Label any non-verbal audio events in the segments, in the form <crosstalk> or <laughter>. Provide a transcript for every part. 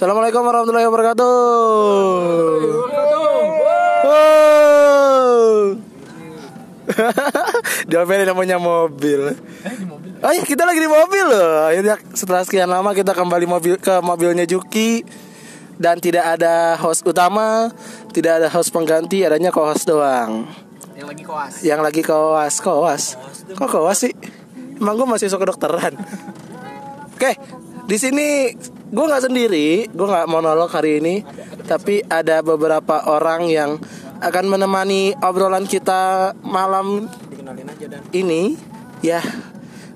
Assalamualaikum warahmatullahi wabarakatuh. Diomelin namanya mobil. Oh iya kita lagi di mobil loh. Akhirnya setelah sekian lama kita kembali mobil ke mobilnya Juki dan tidak ada host utama, tidak ada host pengganti, adanya co-host doang. Yang lagi koas. Yang lagi koas, koas. Kok koas sih? Emang gue masih suka kedokteran. <laughs> Oke, di sini gue nggak sendiri, gue nggak monolog hari ini, tapi ada beberapa orang yang akan menemani obrolan kita malam Dikenalin aja dan ini. Ya,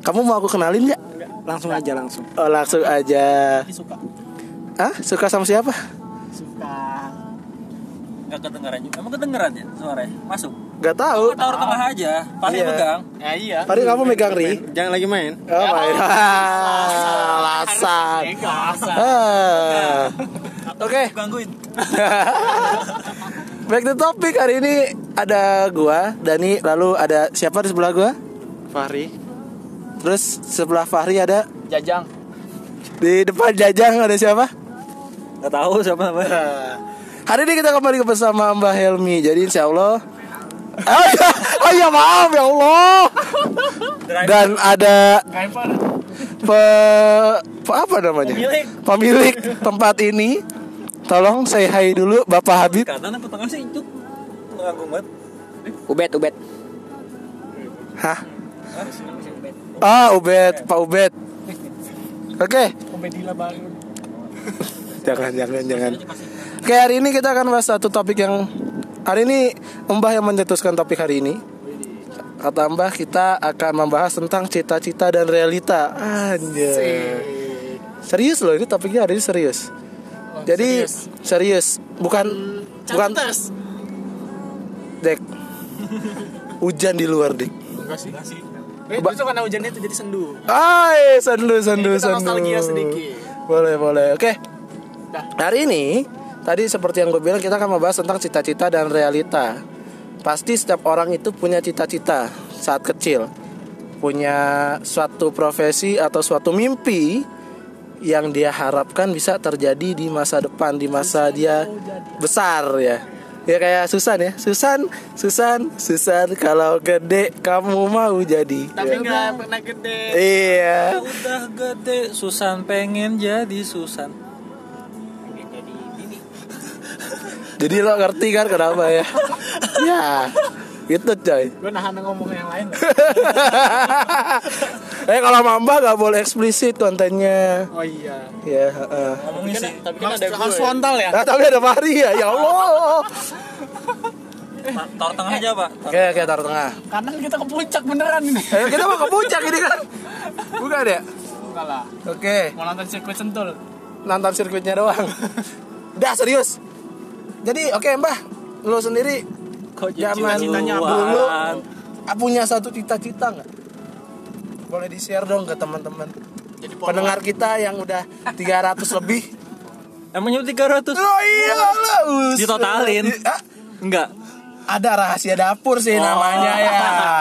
kamu mau aku kenalin nggak? langsung aja langsung. Oh, langsung aja. Suka Ah, suka sama siapa? suka Gak kedengeran juga. Emang kedengeran ya suaranya? Masuk. Gak tahu. Oh, taruh tengah aja. Pasti Iya. pegang. ya iya. Tadi kamu megang ri. Jangan lagi main. Oh, main. Alasan. Ah. Oke. Gangguin. <laughs> Back to topic hari ini ada gua, Dani, lalu ada siapa di sebelah gua? Fahri. Terus sebelah Fahri ada Jajang. di depan Jajang ada siapa? Gak tahu siapa namanya. Hari ini kita kembali bersama Mbah Helmi. Jadi insya Allah Oh ya, oh ya maaf ya Allah. Dan ada pe, pe- apa namanya? Pemilik. Pemilik tempat ini. Tolong say hi dulu Bapak Habib. Kanan apa tengah sih itu? Ubed, Ubed. Hah? Ah, Ubed, Pak Ubed. Oke, Ubedila baru. jangan jangan jangan. Oke, hari ini kita akan bahas satu topik yang hari ini Mbah yang mencetuskan topik hari ini. Kata Mbah kita akan membahas tentang cita-cita dan realita. Anjay. Serius loh ini topiknya hari ini serius. Jadi serius, bukan bukan Dek. Hujan di luar, Dek. Enggak sih. Eh, itu karena hujannya itu jadi sendu. Ay, sendu sendu Kita sendu. nostalgia sedikit. Boleh boleh. Oke. Dah. Hari ini tadi seperti yang gue bilang kita akan membahas tentang cita-cita dan realita. Pasti setiap orang itu punya cita-cita saat kecil. Punya suatu profesi atau suatu mimpi yang dia harapkan bisa terjadi di masa depan, di masa dia besar ya. Ya kayak Susan ya. Susan, Susan, Susan kalau gede kamu mau jadi. Tapi Ya. nggak pernah gede. Iya. Udah gede, Susan pengen jadi Susan. Jadi lo ngerti kan kenapa ya? <laughs> ya, gitu coy. Gue nahan ngomong yang lain. <laughs> eh kalau mamba gak boleh eksplisit kontennya. Oh iya. Ya, heeh. Ngomongin sih. Tapi kan ada harus frontal ya. Nah, tapi ada Fahri ya, ya Allah. Ta- Taruh tengah aja, Pak. Oke, oke taruh tengah. Karena kita ke puncak beneran ini. <laughs> Ayo kita mau ke puncak ini kan. Bukan ya? Enggak lah. Oke, Mau nonton sirkuit sentul. nonton sirkuitnya doang. Udah serius. Jadi oke Mbah, lu sendiri Kok Zaman dulu. ah, punya satu cita-cita nggak? Boleh di share dong ke teman-teman. Jadi Pendengar kita yang udah 300 <laughs> lebih. Emangnya 300? Oh iya lah. us- Ditotalin. Ah, Enggak. ada rahasia dapur sih Oh. namanya ya.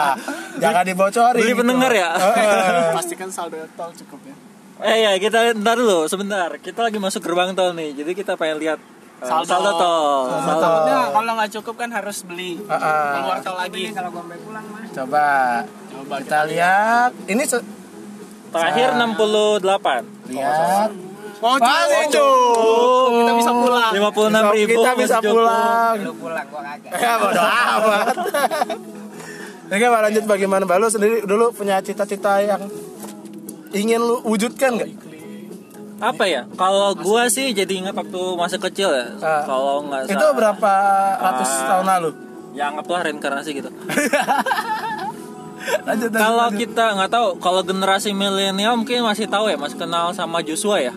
<laughs> Jangan dibocorin. Beli gitu. pendengar ya? <laughs> Heeh. pastikan saldo tol cukup ya. Eh ya kita ntar dulu sebentar. Kita lagi masuk gerbang tol nih. Jadi kita pengen lihat Saldo. saldo tol. Saldo. Takutnya kalau nggak cukup kan harus beli. Heeh. Keluar tol lagi. Kalau gue pulang mah. Coba Coba kita lihat. Ini se- Terakhir 68. lihat. Mau Masih cukup. cukup. Kita bisa pulang. 56 ribu. Kita bisa pulang. Lu pulang gua kagak. Ya bodo amat. <laughs> Oke, Pak lanjut bagaimana Mbak lu sendiri dulu punya cita-cita yang ingin lu wujudkan nggak? Apa ya? Kalau gua sih jadi ingat waktu masa kecil ya. Ah. Kalau nggak Itu salah. berapa ratus Ah. tahun lalu? Yang apa reinkarnasi gitu. <laughs> lanjut, Kalau lanjut. kita nggak tahu, kalau generasi milenial mungkin masih tahu ya, masih kenal sama Joshua ya.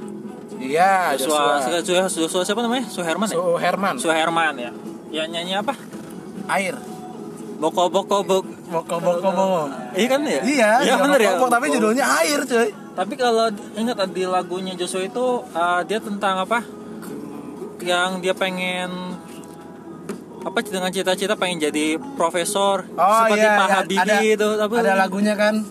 Iya, Joshua, Joshua. Joshua, Joshua siapa namanya? Suherman ya? Su Herman. Suherman ya. Ya nyanyi apa? Air. Boko boko bok. Boko boko boko. Iya kan ya? Iya, iya bener ya. Boko, tapi judulnya air, cuy. Tapi kalau ingat di lagunya Joshua itu uh, dia tentang apa? Yang dia pengen apa dengan cita-cita pengen jadi profesor seperti iya, Pak Habibie itu apa ada lagunya kan?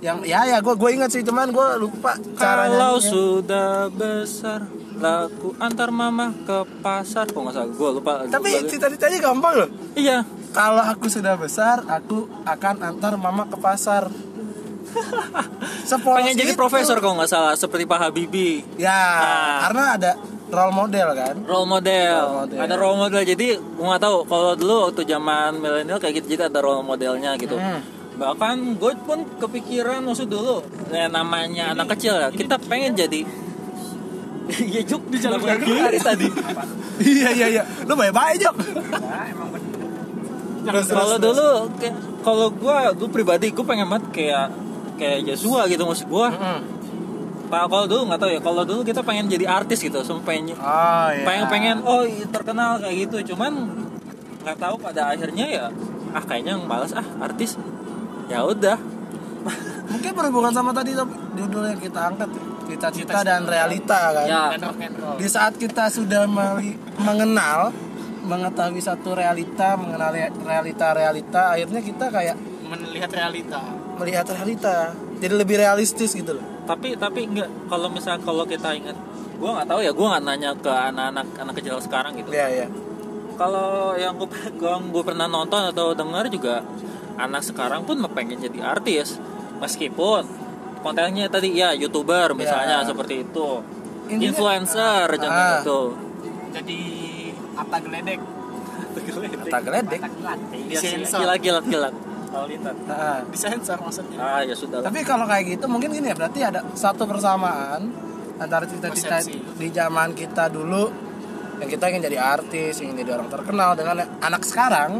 Yang ya ya gue gue ingat sih cuman gue lupa kalau sudah besar lagu antar mama ke pasar. Kok nggak salah gue lupa Tapi cita-citanya gampang loh. iya. Kalau aku sudah besar, aku akan antar mama ke pasar. <laughs> Sepolos pengen jadi itu. profesor kalau nggak salah seperti Pak Habibie Ya, Ah. karena ada role model kan. role model. Role model. ada role model jadi gue nggak tahu kalau dulu waktu zaman milenial kayak gitu jadi ada role modelnya gitu Hmm. bahkan gue pun kepikiran maksud dulu ya namanya anak kecil ya kita pengen jadi <laughs> Iya Juk di jalan kiri tadi. iya iya iya. Lu baik-baik, Jok. Terus, terus, Kalau dulu kalau gue gue pribadi gue pengen banget kayak kayak Joshua gitu maksud gue. Mm. Pak kalau dulu nggak tahu ya kalau dulu kita pengen jadi artis gitu, semua pengen Oh, iya. pengen pengen oh terkenal kayak gitu cuman nggak tahu pada akhirnya ya ah kayaknya yang malas ah artis ya udah <laughs> Mungkin berhubungan sama tadi judul yang kita angkat cita-cita dan realita kan. ya. Di saat kita sudah mengenal mengetahui satu realita, mengenal rea- realita-realita, akhirnya kita kayak Melihat realita. Melihat realita. Jadi lebih realistis gitu loh. tapi tapi nggak kalau misal kalau kita ingat gue nggak tahu ya gue nggak nanya ke anak-anak anak kecil sekarang gitu Iya, iya. kalau yang gue <laughs> gue pernah nonton atau dengar juga anak sekarang pun pengen jadi artis meskipun kontennya tadi ya youtuber misalnya Ya. seperti itu Intinya- influencer Ah. contoh itu Jadi apa geledek? Kata geledek. Iya sih, Disensor. Taulitan. Nah, Disensor maksudnya. ah ya sudah. Tapi kalau kayak gitu mungkin gini ya berarti ada satu persamaan antara cita-cita di zaman kita dulu yang kita ingin jadi artis, ingin jadi orang terkenal dengan anak sekarang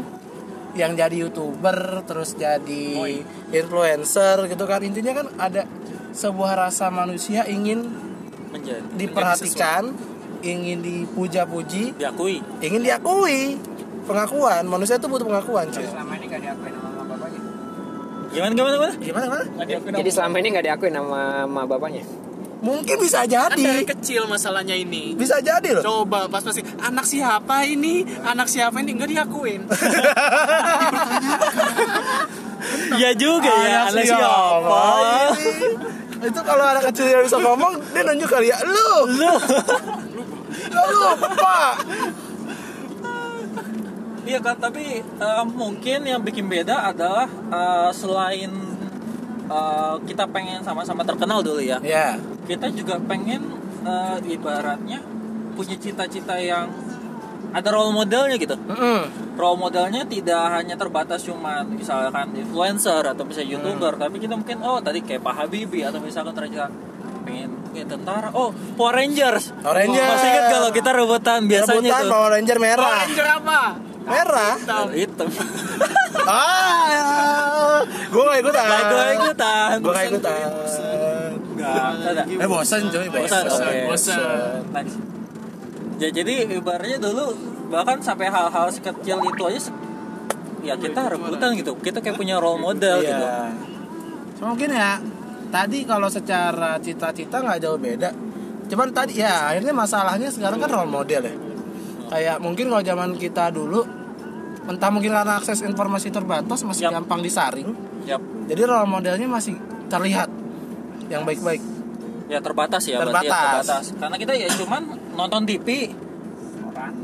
yang jadi youtuber terus jadi influencer gitu kan intinya kan ada sebuah rasa manusia ingin menjadi diperhatikan, ingin dipuja-puji, diakui ingin diakui pengakuan manusia itu butuh pengakuan cuy. Selama ini gak bapaknya. Gimana gimana gimana Gimana gimana? Jadi selama ini nggak diakuin sama sama bapaknya. Mungkin bisa Kan dari jadi, kecil masalahnya ini. bisa jadi loh. Coba pas pasti anak siapa ini? Anak siapa ini nggak diakuin. <laughs> Iya juga ya anak siapa ini? Itu kalau anak kecil yang bisa ngomong, dia nunjuk kali ya, lu, lu <laughs> lu lupa. Iya kan, tapi eh, mungkin yang bikin beda adalah eh, selain eh, kita pengen sama-sama terkenal dulu ya, Ya, kita juga pengen eh, ibaratnya punya cita-cita yang ada role modelnya gitu. Mm-mm. Role modelnya tidak hanya terbatas cuma misalkan influencer atau misalnya youtuber, tapi kita mungkin oh tadi kayak Pak Habibie atau misalkan ternyata pengen kayak tentara. Oh Power Rangers. Power Rangers. Masih ingat kalau kita rebutan biasanya rebutan tuh Power Ranger merah, Ranger apa? Merah. hitam. <laughs> Ah, gue gak ikutan. Gue ikutan. Gue gak ikutan. Enggak, ada. Eh bosan coy, Bosan, bosan. oke. Bosan. Nice. Ya jadi ibaratnya dulu bahkan sampai hal-hal sekecil itu aja se- ya kita rebutan gitu. Kita kayak punya role model Iya. gitu. Mungkin ya tadi kalau secara cita-cita nggak jauh beda. Cuman tadi ya akhirnya masalahnya sekarang kan role model ya. Kayak mungkin kalau zaman kita dulu entah mungkin karena akses informasi terbatas masih Yap. gampang disaring. Yap. Jadi role modelnya masih terlihat yang baik-baik. Ya terbatas ya berarti ya, Terbatas. terbatas. Karena kita ya cuman nonton TV,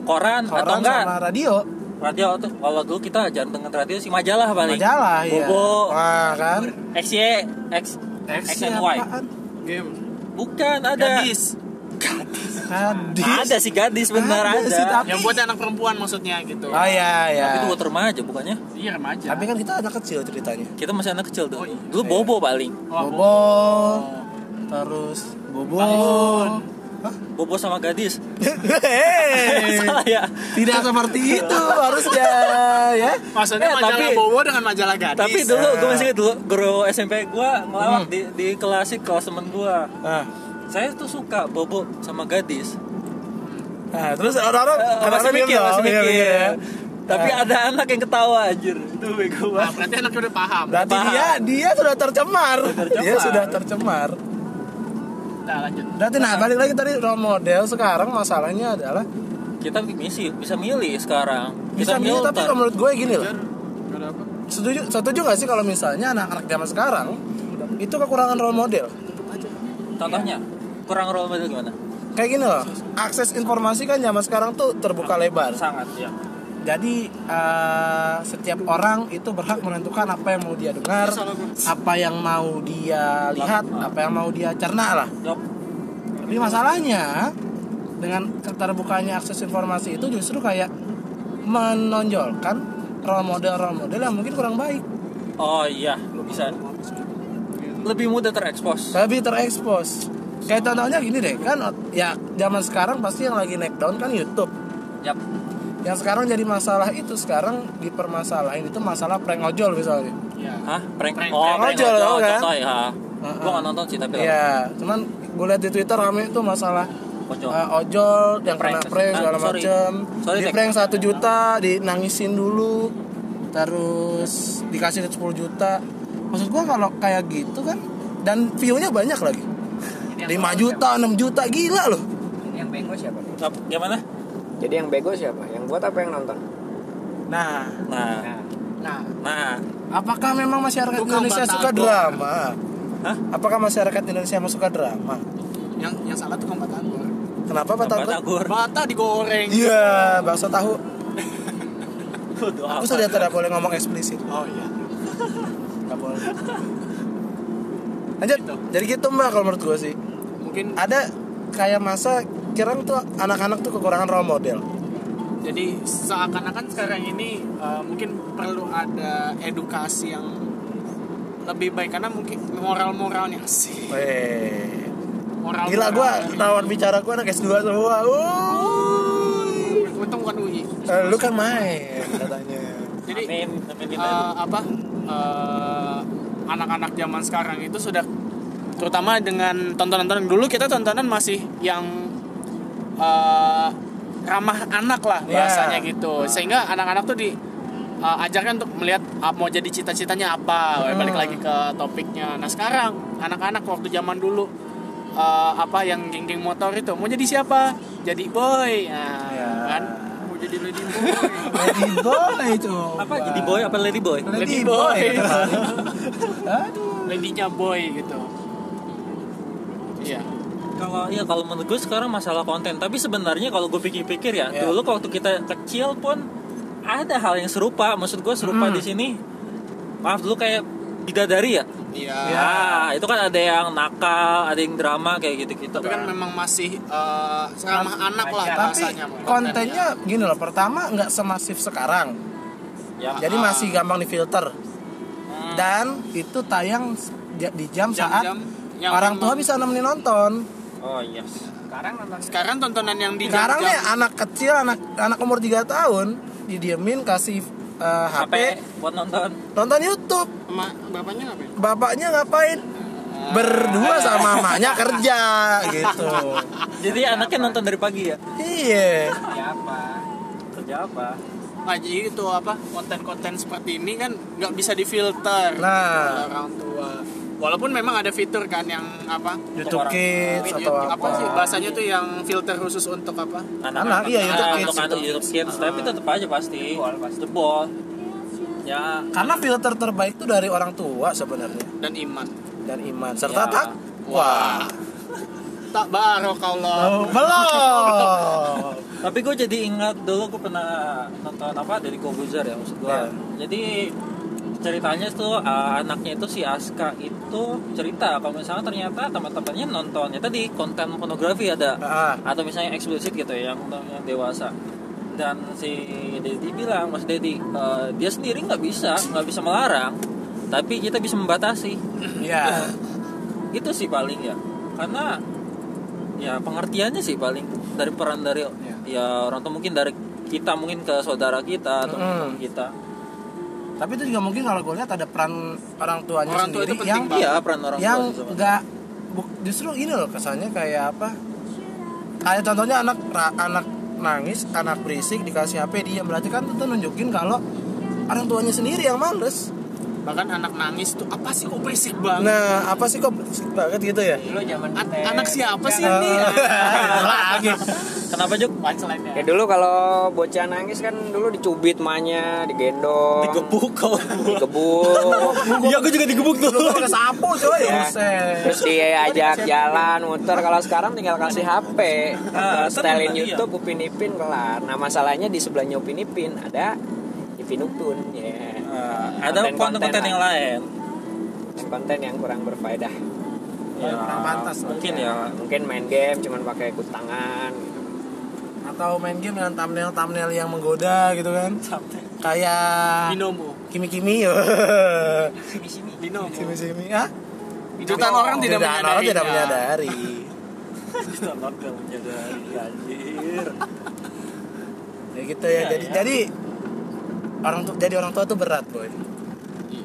koran, atau Koran enggak sama radio, radio tuh. Kalau dulu kita jarang dengan radio sih majalah paling. majalah ya. Bobo, Wah, kan? XY, X, X, and Y. apaan? Game. Bukan ada. Gadis. Gadis. Ada sih gadis benar Ada ada. sih, tapi- Yang buat anak perempuan maksudnya gitu. Oh iya ya. Tapi itu buat remaja bukannya? Iya remaja. Tapi kan kita anak kecil ceritanya. Kita masih anak kecil tuh. Oh, iya. Dulu bobo paling. Oh, Bobo, terus Bobo. Hah? Bobo sama gadis. Hei, <laughs> Salah ya. tidak seperti itu harusnya ya. Maksudnya Eh, majalah tapi- Bobo dengan majalah gadis. Tapi dulu gue Ah. masih dulu guru SMP gue ngelawak Hmm. di di kelasik kelas temen gue. Nah, Saya tuh suka bobo sama gadis. nah terus orang-orang Eh, masih orang-orang mikir, masih dong, iya, mikir. iya, iya. Tapi Nah, ada anak yang ketawa anjir. Itu bego Nah, banget. berarti anaknya udah paham. berarti paham. dia dia sudah tercemar. tercemar. Dia sudah tercemar. Nah, lanjut. Berarti nah balik lagi tadi role model sekarang masalahnya adalah Kita misi bisa milih sekarang. bisa Kita milih tapi kalau menurut gue gini loh. Gak ada apa? Setuju setuju gak sih kalau misalnya anak-anak zaman sekarang itu kekurangan role model? Contohnya kurang role model gimana? kayak gini loh akses informasi kan zaman sekarang tuh terbuka lebar. Sangat ya jadi eh, setiap orang itu berhak menentukan apa yang mau dia dengar apa yang mau dia lihat apa yang mau dia cerna lah. Tapi masalahnya dengan keterbukanya akses informasi itu justru kayak menonjolkan role model role model yang mungkin kurang baik. Oh iya bisa. Lebih mudah terekspos. Lebih terekspos kayak contohnya gini deh kan ya zaman sekarang pasti yang lagi naik down kan YouTube Yap. yang sekarang jadi masalah itu sekarang dipermasalahin itu masalah prank ojol misalnya ya Hah? Prank? Prank. oh, Prank ojol, ojol, kan? contoh ya Heeh. Gua gak nonton sih tapi Iya, cuman gue lihat di Twitter rame itu masalah Ojol. eh, ojol yang Prank. kena prank segala Ah, Sorry, di Tek. prank satu juta dinangisin dulu terus dikasih 10 juta maksud gua kalau kayak gitu kan dan view-nya banyak lagi 5 juta 6 juta gila loh Yang bego siapa? Ap- Gimana? Jadi yang bego siapa? Yang buat apa yang nonton? nah Nah, nah nah, apakah memang masyarakat Tukang Indonesia suka drama Hah? apakah masyarakat Indonesia emang suka drama yang yang salah tuh kan batagor kenapa? Batagor. bata digoreng Iya, bakso tahu. Aku sudah tidak boleh ngomong eksplisit. oh iya Gak boleh. Lanjut. Jadi gitu mbak kalau menurut gue sih. Mungkin Ada kayak masa kira tuh anak-anak tuh kekurangan role model. jadi seakan-akan sekarang ini uh, mungkin perlu ada edukasi yang lebih baik karena mungkin moral-moralnya sih moral Gila gue lawan bicara gue anak S2 semua. Uh. untung bukan UI Eh, lu kan main katanya. jadi Amin, amin, amin. eh, apa eh, anak-anak zaman sekarang itu sudah terutama dengan tontonan-tontonan dulu kita tontonan masih yang eh, ramah anak lah Ya. bahasanya gitu sehingga anak-anak tuh di eh, ajarkan untuk melihat ah, mau jadi cita-citanya apa Hmm. balik lagi ke topiknya nah sekarang anak-anak waktu zaman dulu eh, apa yang geng-geng motor itu mau jadi siapa jadi boy nah, Ya. kan mau jadi lady boy Lady boy itu. Apa jadi boy apa lady boy? Lady Lady boy. boy. <laughs> Aduh. ladynya boy gitu iya Kalau iya kalau menurut gue sekarang masalah konten, tapi sebenarnya kalau gue pikir-pikir ya, Ya. dulu waktu kita kecil pun ada hal yang serupa. Maksud gue serupa Hmm. di sini. Maaf dulu kayak bidadari ya. iya Ya. Itu kan ada yang nakal, ada yang drama kayak gitu-gitu. tapi kan memang masih eh, ramah anak lah Tapi bahasanya kontennya gini loh. Pertama nggak semasif sekarang. ya. Jadi masih gampang difilter. Hmm. Dan itu tayang di di jam, saat Jam-jam yang orang tua bisa nemenin nonton. Oh iya. Sekarang nonton sekarang tontonan yang di Sekarang nih anak kecil, anak anak umur 3 tahun didiemin kasih eh, HP, HP buat nonton. nonton YouTube. sama bapaknya ngapain Bapaknya ngapain? Berdua sama mamanya kerja gitu. <laughs> Jadi anaknya nonton dari pagi ya. Iya. siapa? Kerja apa? nah jadi itu apa konten-konten seperti ini kan nggak bisa difilter Nah. orang tua walaupun memang ada fitur kan yang apa YouTube orang- Kids atau YouTube- apa. apa sih bahasanya tuh yang filter khusus untuk apa Anak, iya, YouTube Ah, Kids, Untuk anak YouTube Kids, tapi tetap aja pasti. Jebol, pasti. Jebol. Ya, Karena filter terbaik itu dari orang tua sebenarnya dan iman dan iman serta Ya. takwa. tak barokallah Oh, belum. Tapi gue jadi ingat dulu gue pernah nonton apa dari Kobuzer ya maksud gue. Ya. Jadi ceritanya tuh uh, anaknya itu si Aska itu cerita kalau misalnya ternyata teman-temannya nontonnya tadi konten pornografi ada Ah. atau misalnya eksplisit gitu ya yang, yang dewasa dan si Dedi bilang Mas Dedi uh, dia sendiri nggak bisa nggak bisa melarang tapi kita bisa membatasi Ya. <laughs> itu sih paling ya karena ya pengertiannya sih paling dari peran dari ya orang tua mungkin dari kita mungkin ke saudara kita atau Mm. kita Tapi itu juga mungkin kalau gue lihat ada peran orang tuanya Orang tua sendiri itu penting yang iya peran orang yang tua nggak justru ini loh kesannya kayak apa? Kayak contohnya anak ra- anak nangis, anak berisik dikasih HP dia berarti kan itu nunjukin kalau orang tuanya sendiri yang males. Bahkan anak nangis tuh apa sih kok berisik banget Nah, apa sih kok berisik banget gitu ya? Dulu zaman An- kita- anak siapa sih ini <laughs> Lagi. Kenapa Juk? punchline Ya dulu kalau bocah nangis kan dulu dicubit mahnya, digendong, Digebuk kau. digebuk. <laughs> Iya, aku juga digebuk tuh. Pakai sapu coy. Ya. Terus diajak jalan muter kalau sekarang tinggal kasih HP setelin iya. YouTube Upin Ipin kelar nah masalahnya di sebelahnya Upin Ipin ada Ipin Upin ya Nah, ada Konten-konten yang lah. lain. konten yang kurang berfaedah Ya, kurang pantas mungkin ya. mungkin main game cuman pakai ikut tangan Atau main game dengan thumbnail-thumbnail yang menggoda gitu kan. Kayak binomo Kimi <laughs> Kimi. binomo Kimi Kimi. Ah? jutaan orang tidak Jutaan orang tidak menyadari menyadari. Selamat gak menyadari anjir. Ya gitu ya. Jadi jadi orang tuh jadi orang tua tuh berat, boy.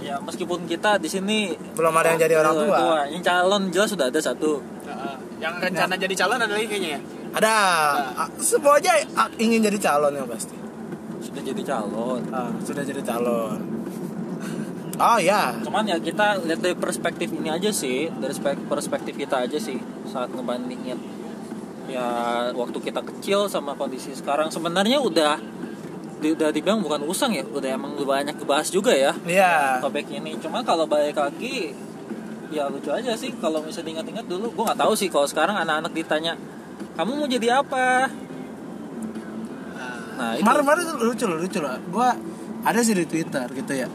Ya meskipun kita di sini Belum ada yang jadi orang tua. Yang calon jelas sudah ada satu. yang rencana jadi calon ada lagi kayaknya ya Ada. Ah, Semua aja ingin jadi calon ya pasti. Sudah jadi calon. Ah, sudah jadi calon. Oh ya. Cuman ya kita lihat dari perspektif ini aja sih, dari spek- perspektif kita aja sih saat ngebandingin ya waktu kita kecil sama kondisi sekarang sebenarnya udah udah dibilang bukan usang ya, udah emang banyak kebahas juga ya Iya. topik ini. Cuma kalau balik lagi ya lucu aja sih kalau misalnya ingat-ingat dulu, gue nggak tahu sih kalau sekarang anak-anak ditanya kamu mau jadi apa? Nah itu Kemarin-kemarin tuh lucu loh, lucu loh. Gua ada sih di Twitter gitu ya.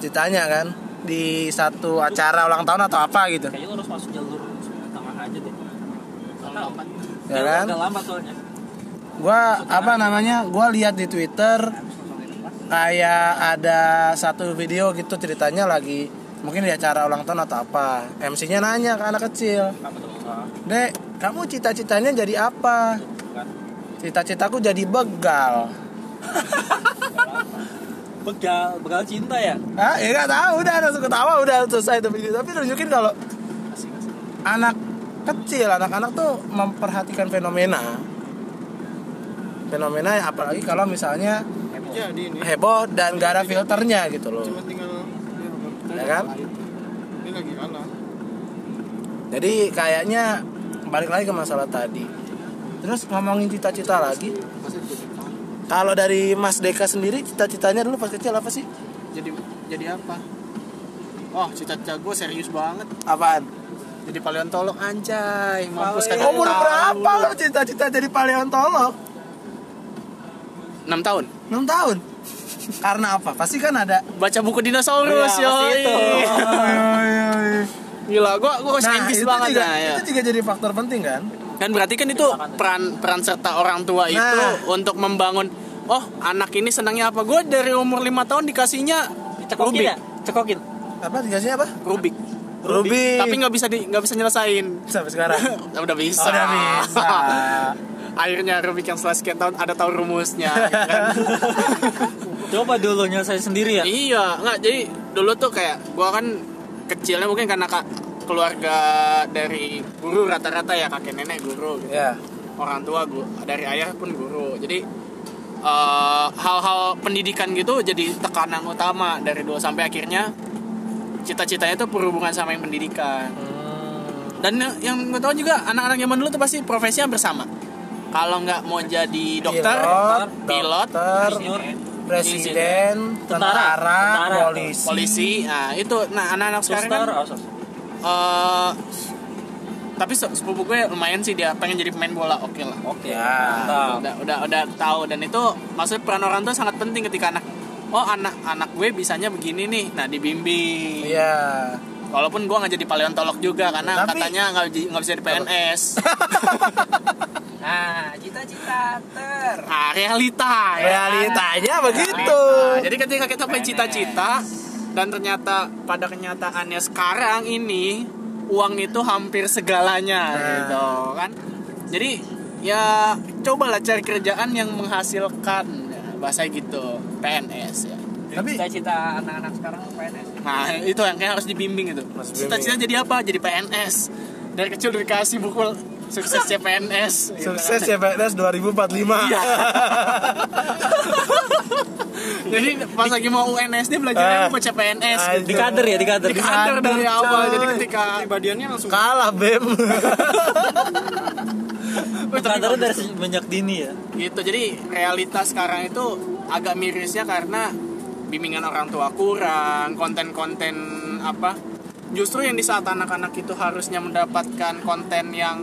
Ditanya kan di satu acara ulang tahun atau apa gitu. kayaknya harus masuk jalur tengah aja deh. Ya kan? Agak lambat soalnya. Gua apa namanya? Gua lihat di Twitter kayak ada satu video gitu ceritanya lagi mungkin di acara ulang tahun atau apa. MC-nya nanya ke anak kecil, "Dek, kamu cita-citanya jadi apa?" Cita-citaku jadi begal. <laughs> begal begal cinta ya Ah, ya nggak tahu, udah langsung ketawa, udah selesai itu video. Tapi nunjukin kalau anak kecil, anak-anak tuh memperhatikan fenomena. Fenomena apalagi kalau misalnya heboh dan gak ada filternya gitu loh. Ya kan? Jadi kayaknya balik lagi ke masalah tadi. Terus ngomongin cita-cita lagi. Kalau dari Mas Deka sendiri cita-citanya dulu pas kecil apa sih? jadi jadi apa oh cita-cita gue serius banget Apaan? jadi paleontolog anjay mampus kan Umur berapa lo cita-cita jadi paleontolog? 6 tahun 6 tahun. Karena apa? Pasti kan ada baca buku dinosaurus Iya, yoi. itu. <laughs> gila gue saintis itu banget juga, ya, ya. itu juga jadi faktor penting kan? dan berarti kan itu peran peran serta orang tua itu Nah. untuk membangun oh anak ini senangnya apa gue dari umur lima tahun dikasihnya cekokin Rubik ya cekokin Apa dikasihnya apa? Rubik Rubik. tapi nggak bisa di nggak bisa nyelesain sampai sekarang. <laughs> udah bisa Udah bisa. <laughs> akhirnya Rubik yang setelah sekian tahun ada tahu rumusnya ya kan? <laughs> coba dulu nyelesain sendiri ya iya nggak jadi dulu tuh kayak gua kan kecilnya mungkin karena kak keluarga dari guru rata-rata ya kakek nenek guru gitu. ya. orang tua gua dari ayah pun guru jadi eh, hal-hal pendidikan gitu jadi tekanan utama dari dulu sampai akhirnya cita-citanya tuh berhubungan sama yang pendidikan dan yang- yang gue tahu juga anak-anak zaman dulu tuh pasti profesinya bersama kalau nggak mau jadi dokter Pilot, pilot, dokter, Insinyur. presiden, Tentara. tentara, Tentara. polisi. polisi nah itu nah anak-anak sekarang kan eh, tapi se- sepupu gue lumayan sih dia pengen jadi pemain bola oke lah oke Ya. mantap udah udah udah tahu dan itu maksudnya peran orang tua sangat penting ketika anak oh anak anak gue bisanya begini nih nah dibimbing Iya. walaupun gue nggak jadi paleontolog juga karena Tapi- katanya nggak nggak bisa di PNS <laughs> nah cita-cita ter nah realita ya Realitanya begitu. Nah, jadi ketika kita punya cita-cita dan ternyata pada kenyataannya sekarang ini uang itu hampir segalanya Nah. gitu kan. Jadi ya cobalah cari kerjaan yang menghasilkan ya, bahasa gitu PNS ya. Tapi cita-cita anak-anak sekarang PNS Nah itu yang kayak harus dibimbing itu. Cita-cita jadi apa? Jadi PNS. Dari kecil dikasih buku sukses CPNS Sukses ya PNS 2045. Iya. <laughs> jadi pas lagi mau UNSD belajarnya Eh. mau CPNS Anjir. di kader ya di kader di kader dari awal jadi ketika pribadiannya langsung Kalah Bem. <laughs> Kader dari semenjak dini ya gitu jadi realitas sekarang itu agak mirisnya karena bimbingan orang tua kurang konten-konten apa justru yang di saat anak-anak itu harusnya mendapatkan konten yang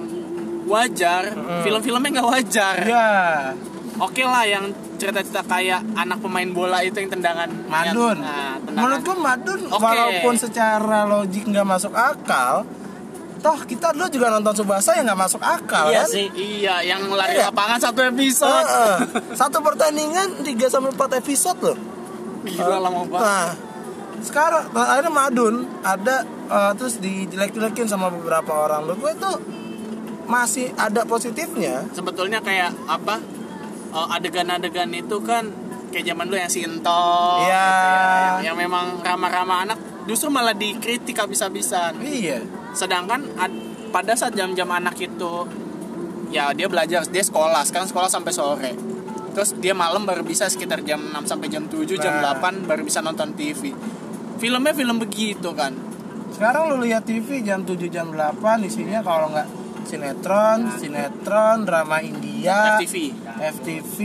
wajar film-filmnya nggak wajar ya. oke lah yang cerita-cerita kayak anak pemain bola itu yang tendangan Madun. nah, tendangan. Menurut gua Madun Oke. walaupun secara logik nggak masuk akal, toh kita dulu juga nonton Subasa yang nggak masuk akal iya kan? sih iya yang lari Iya. lapangan satu episode Heeh. <laughs> Satu pertandingan 3 sampai 4 episode loh. gila lama banget Nah, sekarang ada Madun, ada eh, terus dijelek-jelekin sama beberapa orang. Menurut gue itu masih ada positifnya. sebetulnya kayak apa eh, adegan-adegan itu kan kayak zaman dulu yang sinto Iya. gitu ya, yang, yang memang ramah-ramah anak justru malah dikritik habis-habisan Iya. sedangkan ad- pada saat jam-jam anak itu ya dia belajar dia sekolah sekarang sekolah sampai sore terus dia malam baru bisa sekitar jam 6 sampai jam 7 jam Nah. 8 baru bisa nonton TV filmnya film begitu kan Sekarang lu lihat TV jam 7 jam 8 isinya kalau nggak sinetron, sinetron, drama India, FTV FTV,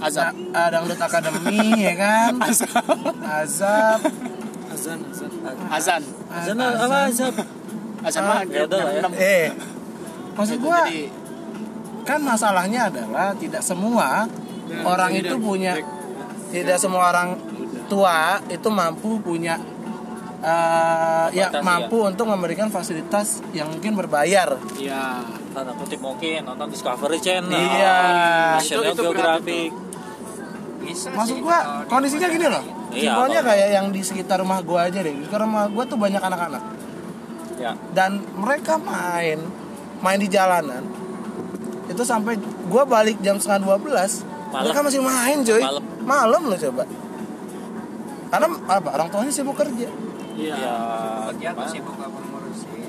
Azab. ah, Dangdut Academy <laughs> ya kan? Azab. azan azan Azan azan apa azan Azan mah ya udah lah ya. jam 6. Eh, maksud gua jadi kan masalahnya adalah tidak semua orang itu punya tidak semua orang tua itu mampu punya eh, ya mampu untuk memberikan fasilitas yang mungkin berbayar. Iya. tanda kutip mungkin nonton Discovery Channel Iya. National Itu- itu berat Geographic Maksud gua kondisinya gini loh. Iya, Simpelnya kayak yang di sekitar rumah gua aja deh. Di sekitar rumah gua tuh banyak anak-anak ya dan mereka main main di jalanan itu sampai gua balik jam setengah 12 Malam. mereka masih main coy Malam. malam loh coba karena apa orang tuanya sibuk kerja Iya. ya tuh sibuk apa ngurusin.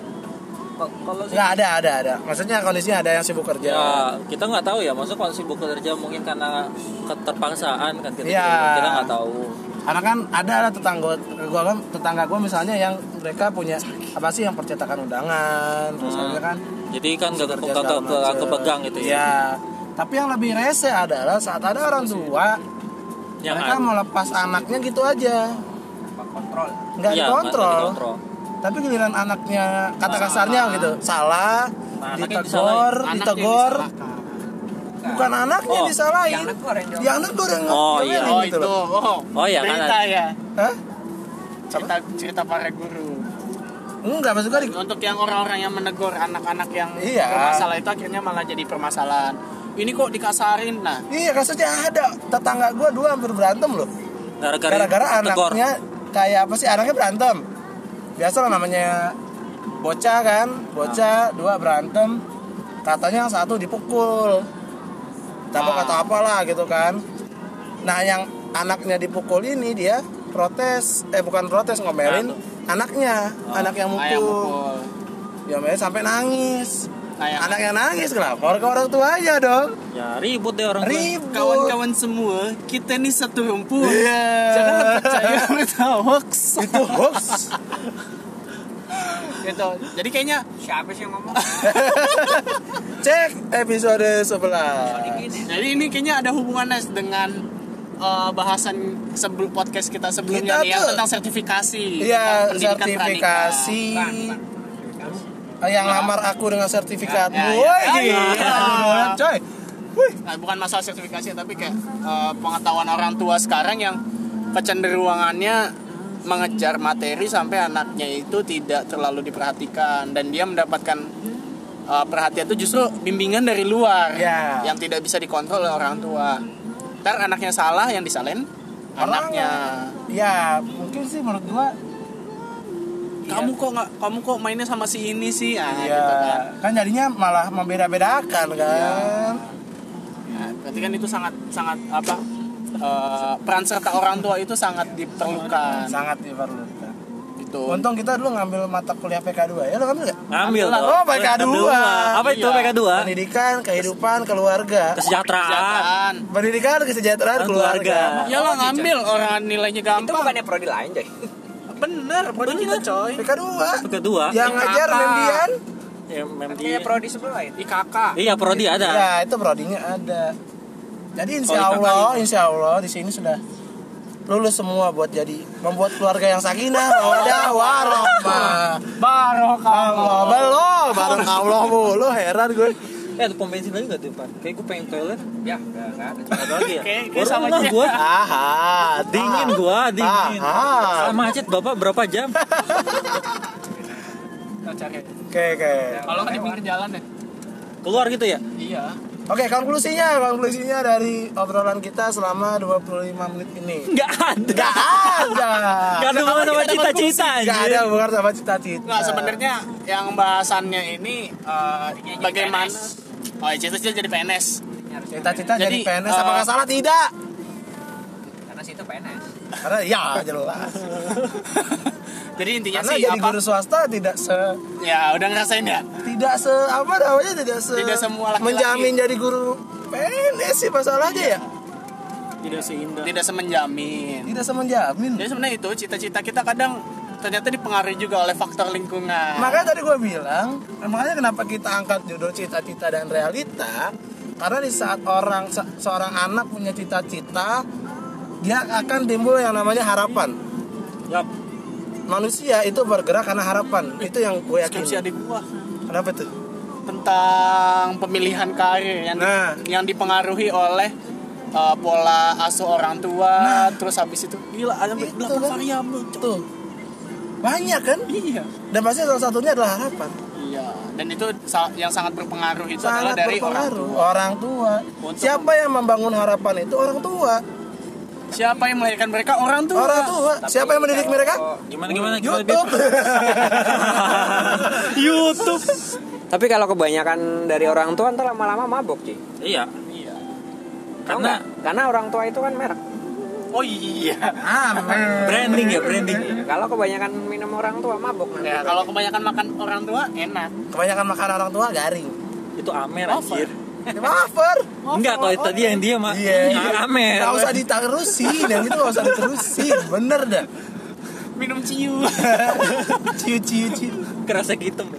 Kok- Kalau sih nggak ada ada ada maksudnya kondisinya ada yang sibuk kerja ya kita nggak tahu ya maksudnya kalau sibuk kerja mungkin karena keterpaksaan kan kita Iya. kita nggak tahu karena kan ada ada tetangga gua kan tetangga gua misalnya yang mereka punya apa sih yang percetakan undangan terus Hmm. akhirnya kan jadi kan gak ke, kerja ke, ke, kepegang gitu ya Iya. tapi yang lebih rese adalah saat ada orang tua yang mereka ada. mau lepas anaknya gitu aja Pak kontrol. nggak Iya, dikontrol dikontrol. tapi giliran anaknya kata kasarnya gitu salah Nah, ditegor ditegor bukan anaknya Oh, disalahin yang negor yang yang negor yang Oh, iya. Oh gitu itu. loh. Oh. Oh, iya, kan Cerita ada- ya. Hah? Cerita cerita para guru. enggak maksud di- Untuk yang orang-orang yang menegur anak-anak yang Iya. bermasalah itu akhirnya malah jadi permasalahan. Ini kok dikasarin nah. iya kasusnya ada tetangga gua dua hampir berantem loh gara-gara anaknya kayak apa sih anaknya berantem. Biasa lah namanya bocah kan bocah dua berantem katanya yang satu dipukul. Tapi Ah. kata apalah gitu kan. Nah yang anaknya dipukul ini dia protes eh bukan protes ngomelin anaknya anak yang Ah, yang mukul. mukul. diomelin sampai nangis Yang anak yang nangis kenapa ke orang tuanya dong ya ribut deh orang tua. ribut kawan-kawan semua, kita nih satu rumpun. Iya. Jangan percaya <laughs> berita hoax. itu hoax gitu. Jadi kayaknya Siapa sih yang ngomong? <laughs> cek episode 11 jadi ini kayaknya ada hubungannya dengan eh, bahasan sebelum podcast kita sebelumnya Kita tuh- tentang sertifikasi. Iya, sertifikasi. Yang lamar aku dengan sertifikatmu. Ya, ya, Woi, ya, ya. Coy. pranika. Nah, bukan masalah sertifikasi tapi kayak eh, pengetahuan orang tua sekarang yang kecenderungannya mengejar materi sampai anaknya itu tidak terlalu diperhatikan dan dia mendapatkan eh, perhatian itu justru bimbingan dari luar Ya. yang tidak bisa dikontrol oleh orang tua. Ntar anaknya salah yang disalahin anaknya. Ya, mungkin sih menurut gua Kamu kok nggak kamu kok mainnya sama si ini sih? Ah, ya gitu kan. kan jadinya malah membeda-bedakan kan. Ya, berarti kan itu sangat sangat apa? eh, peran serta orang tua itu sangat diperlukan. Sangat diperlukan. Gitu. itu Untung kita dulu ngambil mata kuliah PK2 ya, lo ngambil gak? Ngambil Ambil lah. dong. Oh, PK2. Apa itu Iya. PK2? Pendidikan, kehidupan, keluarga. Kesejahteraan. kesejahteraan Pendidikan, kesejahteraan, keluarga. Keluarga. ya lo ngambil orang nilainya Itu gampang bukannya prodi lain, coy. Bener bener kita coy PK2. PK2. Yang ngajar Mendian. Ya, mem- Kayak prodi sebelah lain. IKK Iya, prodi ada. Ya, itu prodinya ada. Jadi insya Oh, IKK Allah, insya Allah di sini sudah lulus semua buat jadi membuat keluarga yang sakinah, <laughs> mawadah, warahmah. barokah Allah belum, bareng Allah mulu heran gue. Eh, ada pom bensin lagi nggak di depan? Kayak gue pengen toilet. Ya, enggak enggak ada. Ada lagi ya? Kayak- kayak Baru sama aja. gua. Aha, Dingin gua, dingin. Aha. Sama macet bapak berapa jam? <laughs> Oke, oke. kalau nggak di pinggir jalan ya Keluar gitu ya? iya Oke, konklusinya, konklusinya dari obrolan kita selama 25 menit ini. Nggak ada. Gak ada. Nggak ada hubungan sama cita-cita Gak anjir. ada hubungan sama cita-cita. nggak sebenarnya yang bahasannya ini eh, bagaimana oh ya cita-cita jadi PNS Cita-cita jadi, Jadi, PNS eh, apakah salah? Tidak. Karena situ PNS. Karena ya jelas. <laughs> jadi intinya Karena sih jadi apa guru swasta tidak se ya udah ngerasain ya tidak se apa namanya tidak se Tidak semua laki-laki. menjamin jadi guru PNS sih masalahnya ya. Tidak seindah. tidak semenjamin Tidak semenjamin. jadi sebenarnya itu cita-cita kita kadang ternyata dipengaruhi juga oleh faktor lingkungan Makanya tadi gue bilang, makanya kenapa kita angkat judul cita-cita dan realita? Karena di saat orang se- seorang anak punya cita-cita, dia akan timbul yang namanya harapan. Yap. Manusia itu bergerak karena harapan. Itu yang gue yakin. skripsi adik gua Kenapa tuh? tentang pemilihan karir yang di- Nah. yang dipengaruhi oleh uh, pola asuh orang tua terus habis itu gila ada delapan kan. variabel. Tuh. Banyak kan? iya Dan pasti salah satunya adalah harapan. iya dan itu yang sangat berpengaruh itu adalah Sangat dari orang berpengaruh. tua Orang tua. Untuk- Siapa yang membangun harapan itu orang tua. siapa yang melahirkan mereka orang tua Orang tua. Siapa yang mendidik mereka? Gimana gimana gimana YouTube. <laughs> YouTube. Tapi kalau kebanyakan dari orang tua ntar lama-lama mabok, Ci. Iya. iya Karena karena orang tua itu kan merek. Oh iya Amin. branding ya, branding. Kalau kebanyakan minum orang tua mabok nanti. ya kalau kebanyakan makan orang tua enak Kebanyakan makan orang tua garing. Itu Amer anjir. <laughs> Mafer. Enggak, kalau tadi yang dia mah Iya. Amer. Gak usah diterusin, yang itu gak usah diterusin, bener dah. minum ciu <laughs> Ciu ciu ciu. Kerasa gitu. <laughs>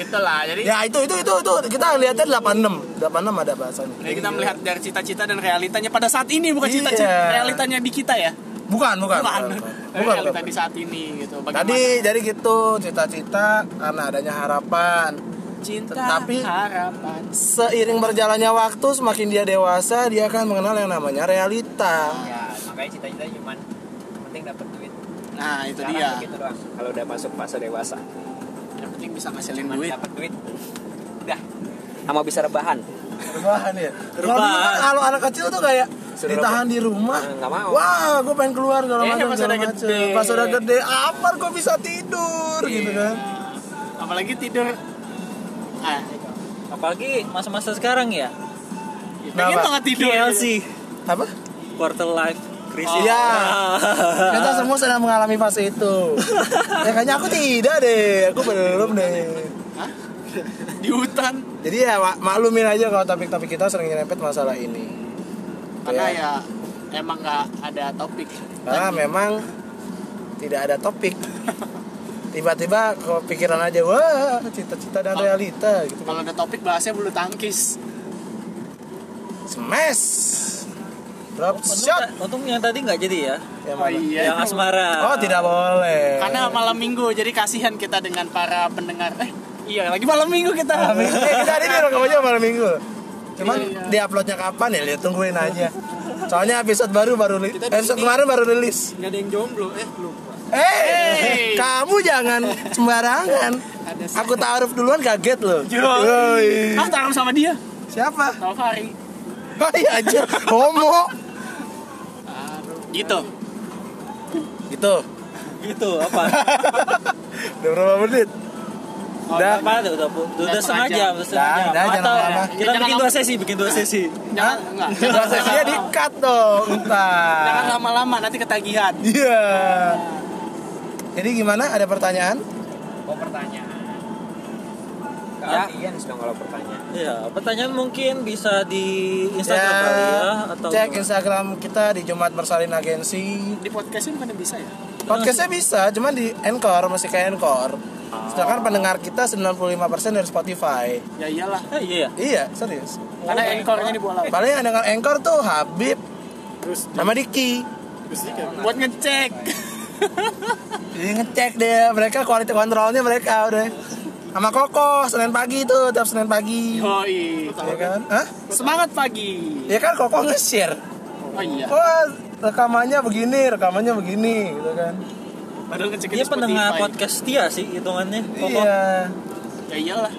itulah jadi Ya itu itu itu itu kita lihatnya 86 86 ada bahasanya. Jadi kita melihat dari cita-cita dan realitanya pada saat ini bukan Iya. cita-cita realitanya di kita ya. Bukan bukan. Bukan. Bukan. Bukan, realita bukan. di saat ini gitu. Bagaimana Tadi jadi gitu cita-cita karena adanya harapan. cinta Tetapi- harapan. Seiring berjalannya waktu semakin dia dewasa dia akan mengenal yang namanya realita. Ya, makanya cita-cita cuma penting dapat duit. Nah, itu Sekarang dia. doang. Kalau udah masuk fase dewasa, penting bisa ngasilin cuma duit. dapat duit. Udah. Sama bisa rebahan. Rebahan ya. Kalau Rebahan. dulu kan kalau anak kecil tuh kayak Suruh ditahan di rumah. Eh, nggak mau. Wah, gue pengen keluar Iya, macam. pas udah gede. Pas udah gede, apa gue bisa tidur gitu kan? Apalagi tidur ah, Apalagi masa-masa sekarang ya. pengen banget tidur. KLC, Apa? quarter life crisis. Iya. Ah. <laughs> Kita semua sedang mengalami fase itu. <laughs> ya kayaknya aku tidak deh, aku belum deh. Di hutan. Jadi ya mak- maklumin aja kalau topik-topik kita sering nyerempet masalah ini. Karena Ya. ya emang nggak ada topik. Karena memang tidak ada topik. <laughs> Tiba-tiba kepikiran aja, wah cita-cita dan realita gitu. Kalau ada topik bahasnya bulu tangkis. Smash. Drop shot. Untung yang tadi nggak jadi ya. Ya, Oh iya. Yang asmara. Oh tidak boleh. Karena malam minggu jadi kasihan kita dengan para pendengar. Eh, iya lagi malam minggu kita. Malam minggu. Eh, kita hari ini rekamannya malam minggu. Cuman Iya. di uploadnya kapan ya? Lihat tungguin aja. Soalnya episode baru baru li- episode kemarin baru rilis. Nggak ada yang jomblo. Eh, lupa. Eh, Hey. kamu jangan sembarangan. Aku taruh duluan kaget loh. Yoi. Ah, taruh sama dia. Siapa? Sama Hai aja, homo. Gitu. Gitu. Gitu apa? Udah berapa menit? Udah. Apa udah udah, udah, udah setengah jam, udah setengah Dah, jam. Atau kita bikin dua sesi, bikin dua sesi. Jangan enggak. Dua sesinya di cut dong, entar. Jangan lama-lama nanti ketagihan. Iya. Jadi gimana? Ada pertanyaan? Oh pertanyaan. Ya. audiens dong kalau pertanyaan. Iya, pertanyaan mungkin bisa di Instagram kali ya atau cek Instagram kita di Jumat Bersalin Agensi. Di podcastnya bukan bisa ya? Podcastnya bisa, cuman di Anchor masih kayak Anchor. Sedangkan pendengar kita 95% dari Spotify. Ya iyalah. Eh, iya. Iya, serius. Ada anchornya di bola. Paling yang dengar Anchor tuh Habib Terus sama Diki. buat ngecek. Jadi ngecek deh mereka quality kontrolnya mereka udah. Sama Koko Senin pagi tuh, tiap Senin pagi. Yoi. Ya kan? Hah? Semangat pagi. Ya kan Koko nge-share. Oh iya. Wah, rekamannya begini, rekamannya begini gitu kan. Padahal ngecekin Dia pendengar podcast dia sih hitungannya. Koko. Iya. Ya iyalah.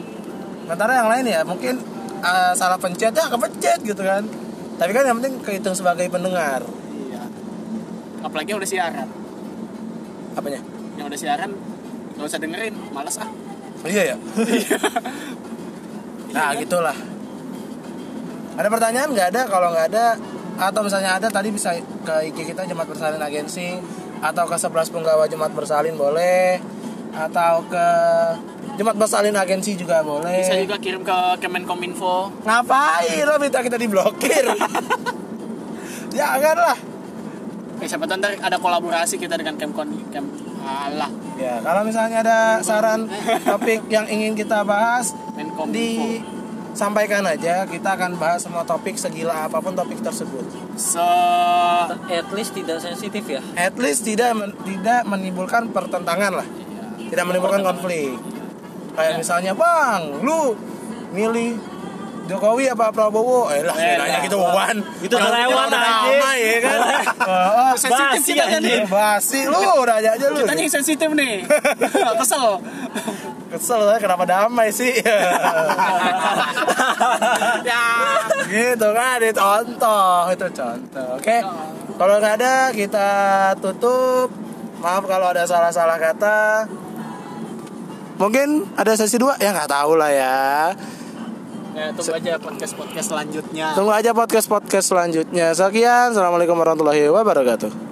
Sementara yang lain ya mungkin uh, salah pencet ya kepencet gitu kan. Tapi kan yang penting kehitung sebagai pendengar. Iya. Apalagi yang udah siaran. Apanya? Yang udah siaran gak usah dengerin, males ah. Iya ya. nah gitulah. Ada pertanyaan nggak ada? Kalau nggak ada atau misalnya ada tadi bisa ke IG kita Jemaat Bersalin Agensi atau ke 11 penggawa Jemaat Bersalin boleh atau ke Jemaat Bersalin Agensi juga boleh. Bisa juga kirim ke Kemenkominfo. Ngapain lo minta kita diblokir? <laughs> Jangan lah. Eh, siapa tahu ntar ada kolaborasi kita dengan Kemkon Kem Alah, Ya, kalau misalnya ada saran topik yang ingin kita bahas, Menkominfo. disampaikan aja. Kita akan bahas semua topik segila apa pun topik tersebut. Se At least tidak sensitif ya. At least tidak men- tidak menimbulkan pertentangan lah. Tidak menimbulkan konflik. Kayak misalnya, "Bang, lu milih Jokowi apa Prabowo?" Eh lah, Eh, nanya gitu Wan. Itu udah lewat, lama ya kan. <laughs> Heeh. sensitif kita nih. Basi lu udah aja aja lu. Kitanya yang sensitif nih. <laughs> Kesel. Kesel lah kenapa damai sih? <laughs> ya. gitu kan itu contoh itu contoh oke kalau nggak ada kita tutup maaf kalau ada salah-salah kata mungkin ada sesi dua ya nggak tahu lah ya Ya, tunggu aja podcast-podcast selanjutnya. tunggu aja podcast podcast selanjutnya sekian assalamualaikum warahmatullahi wabarakatuh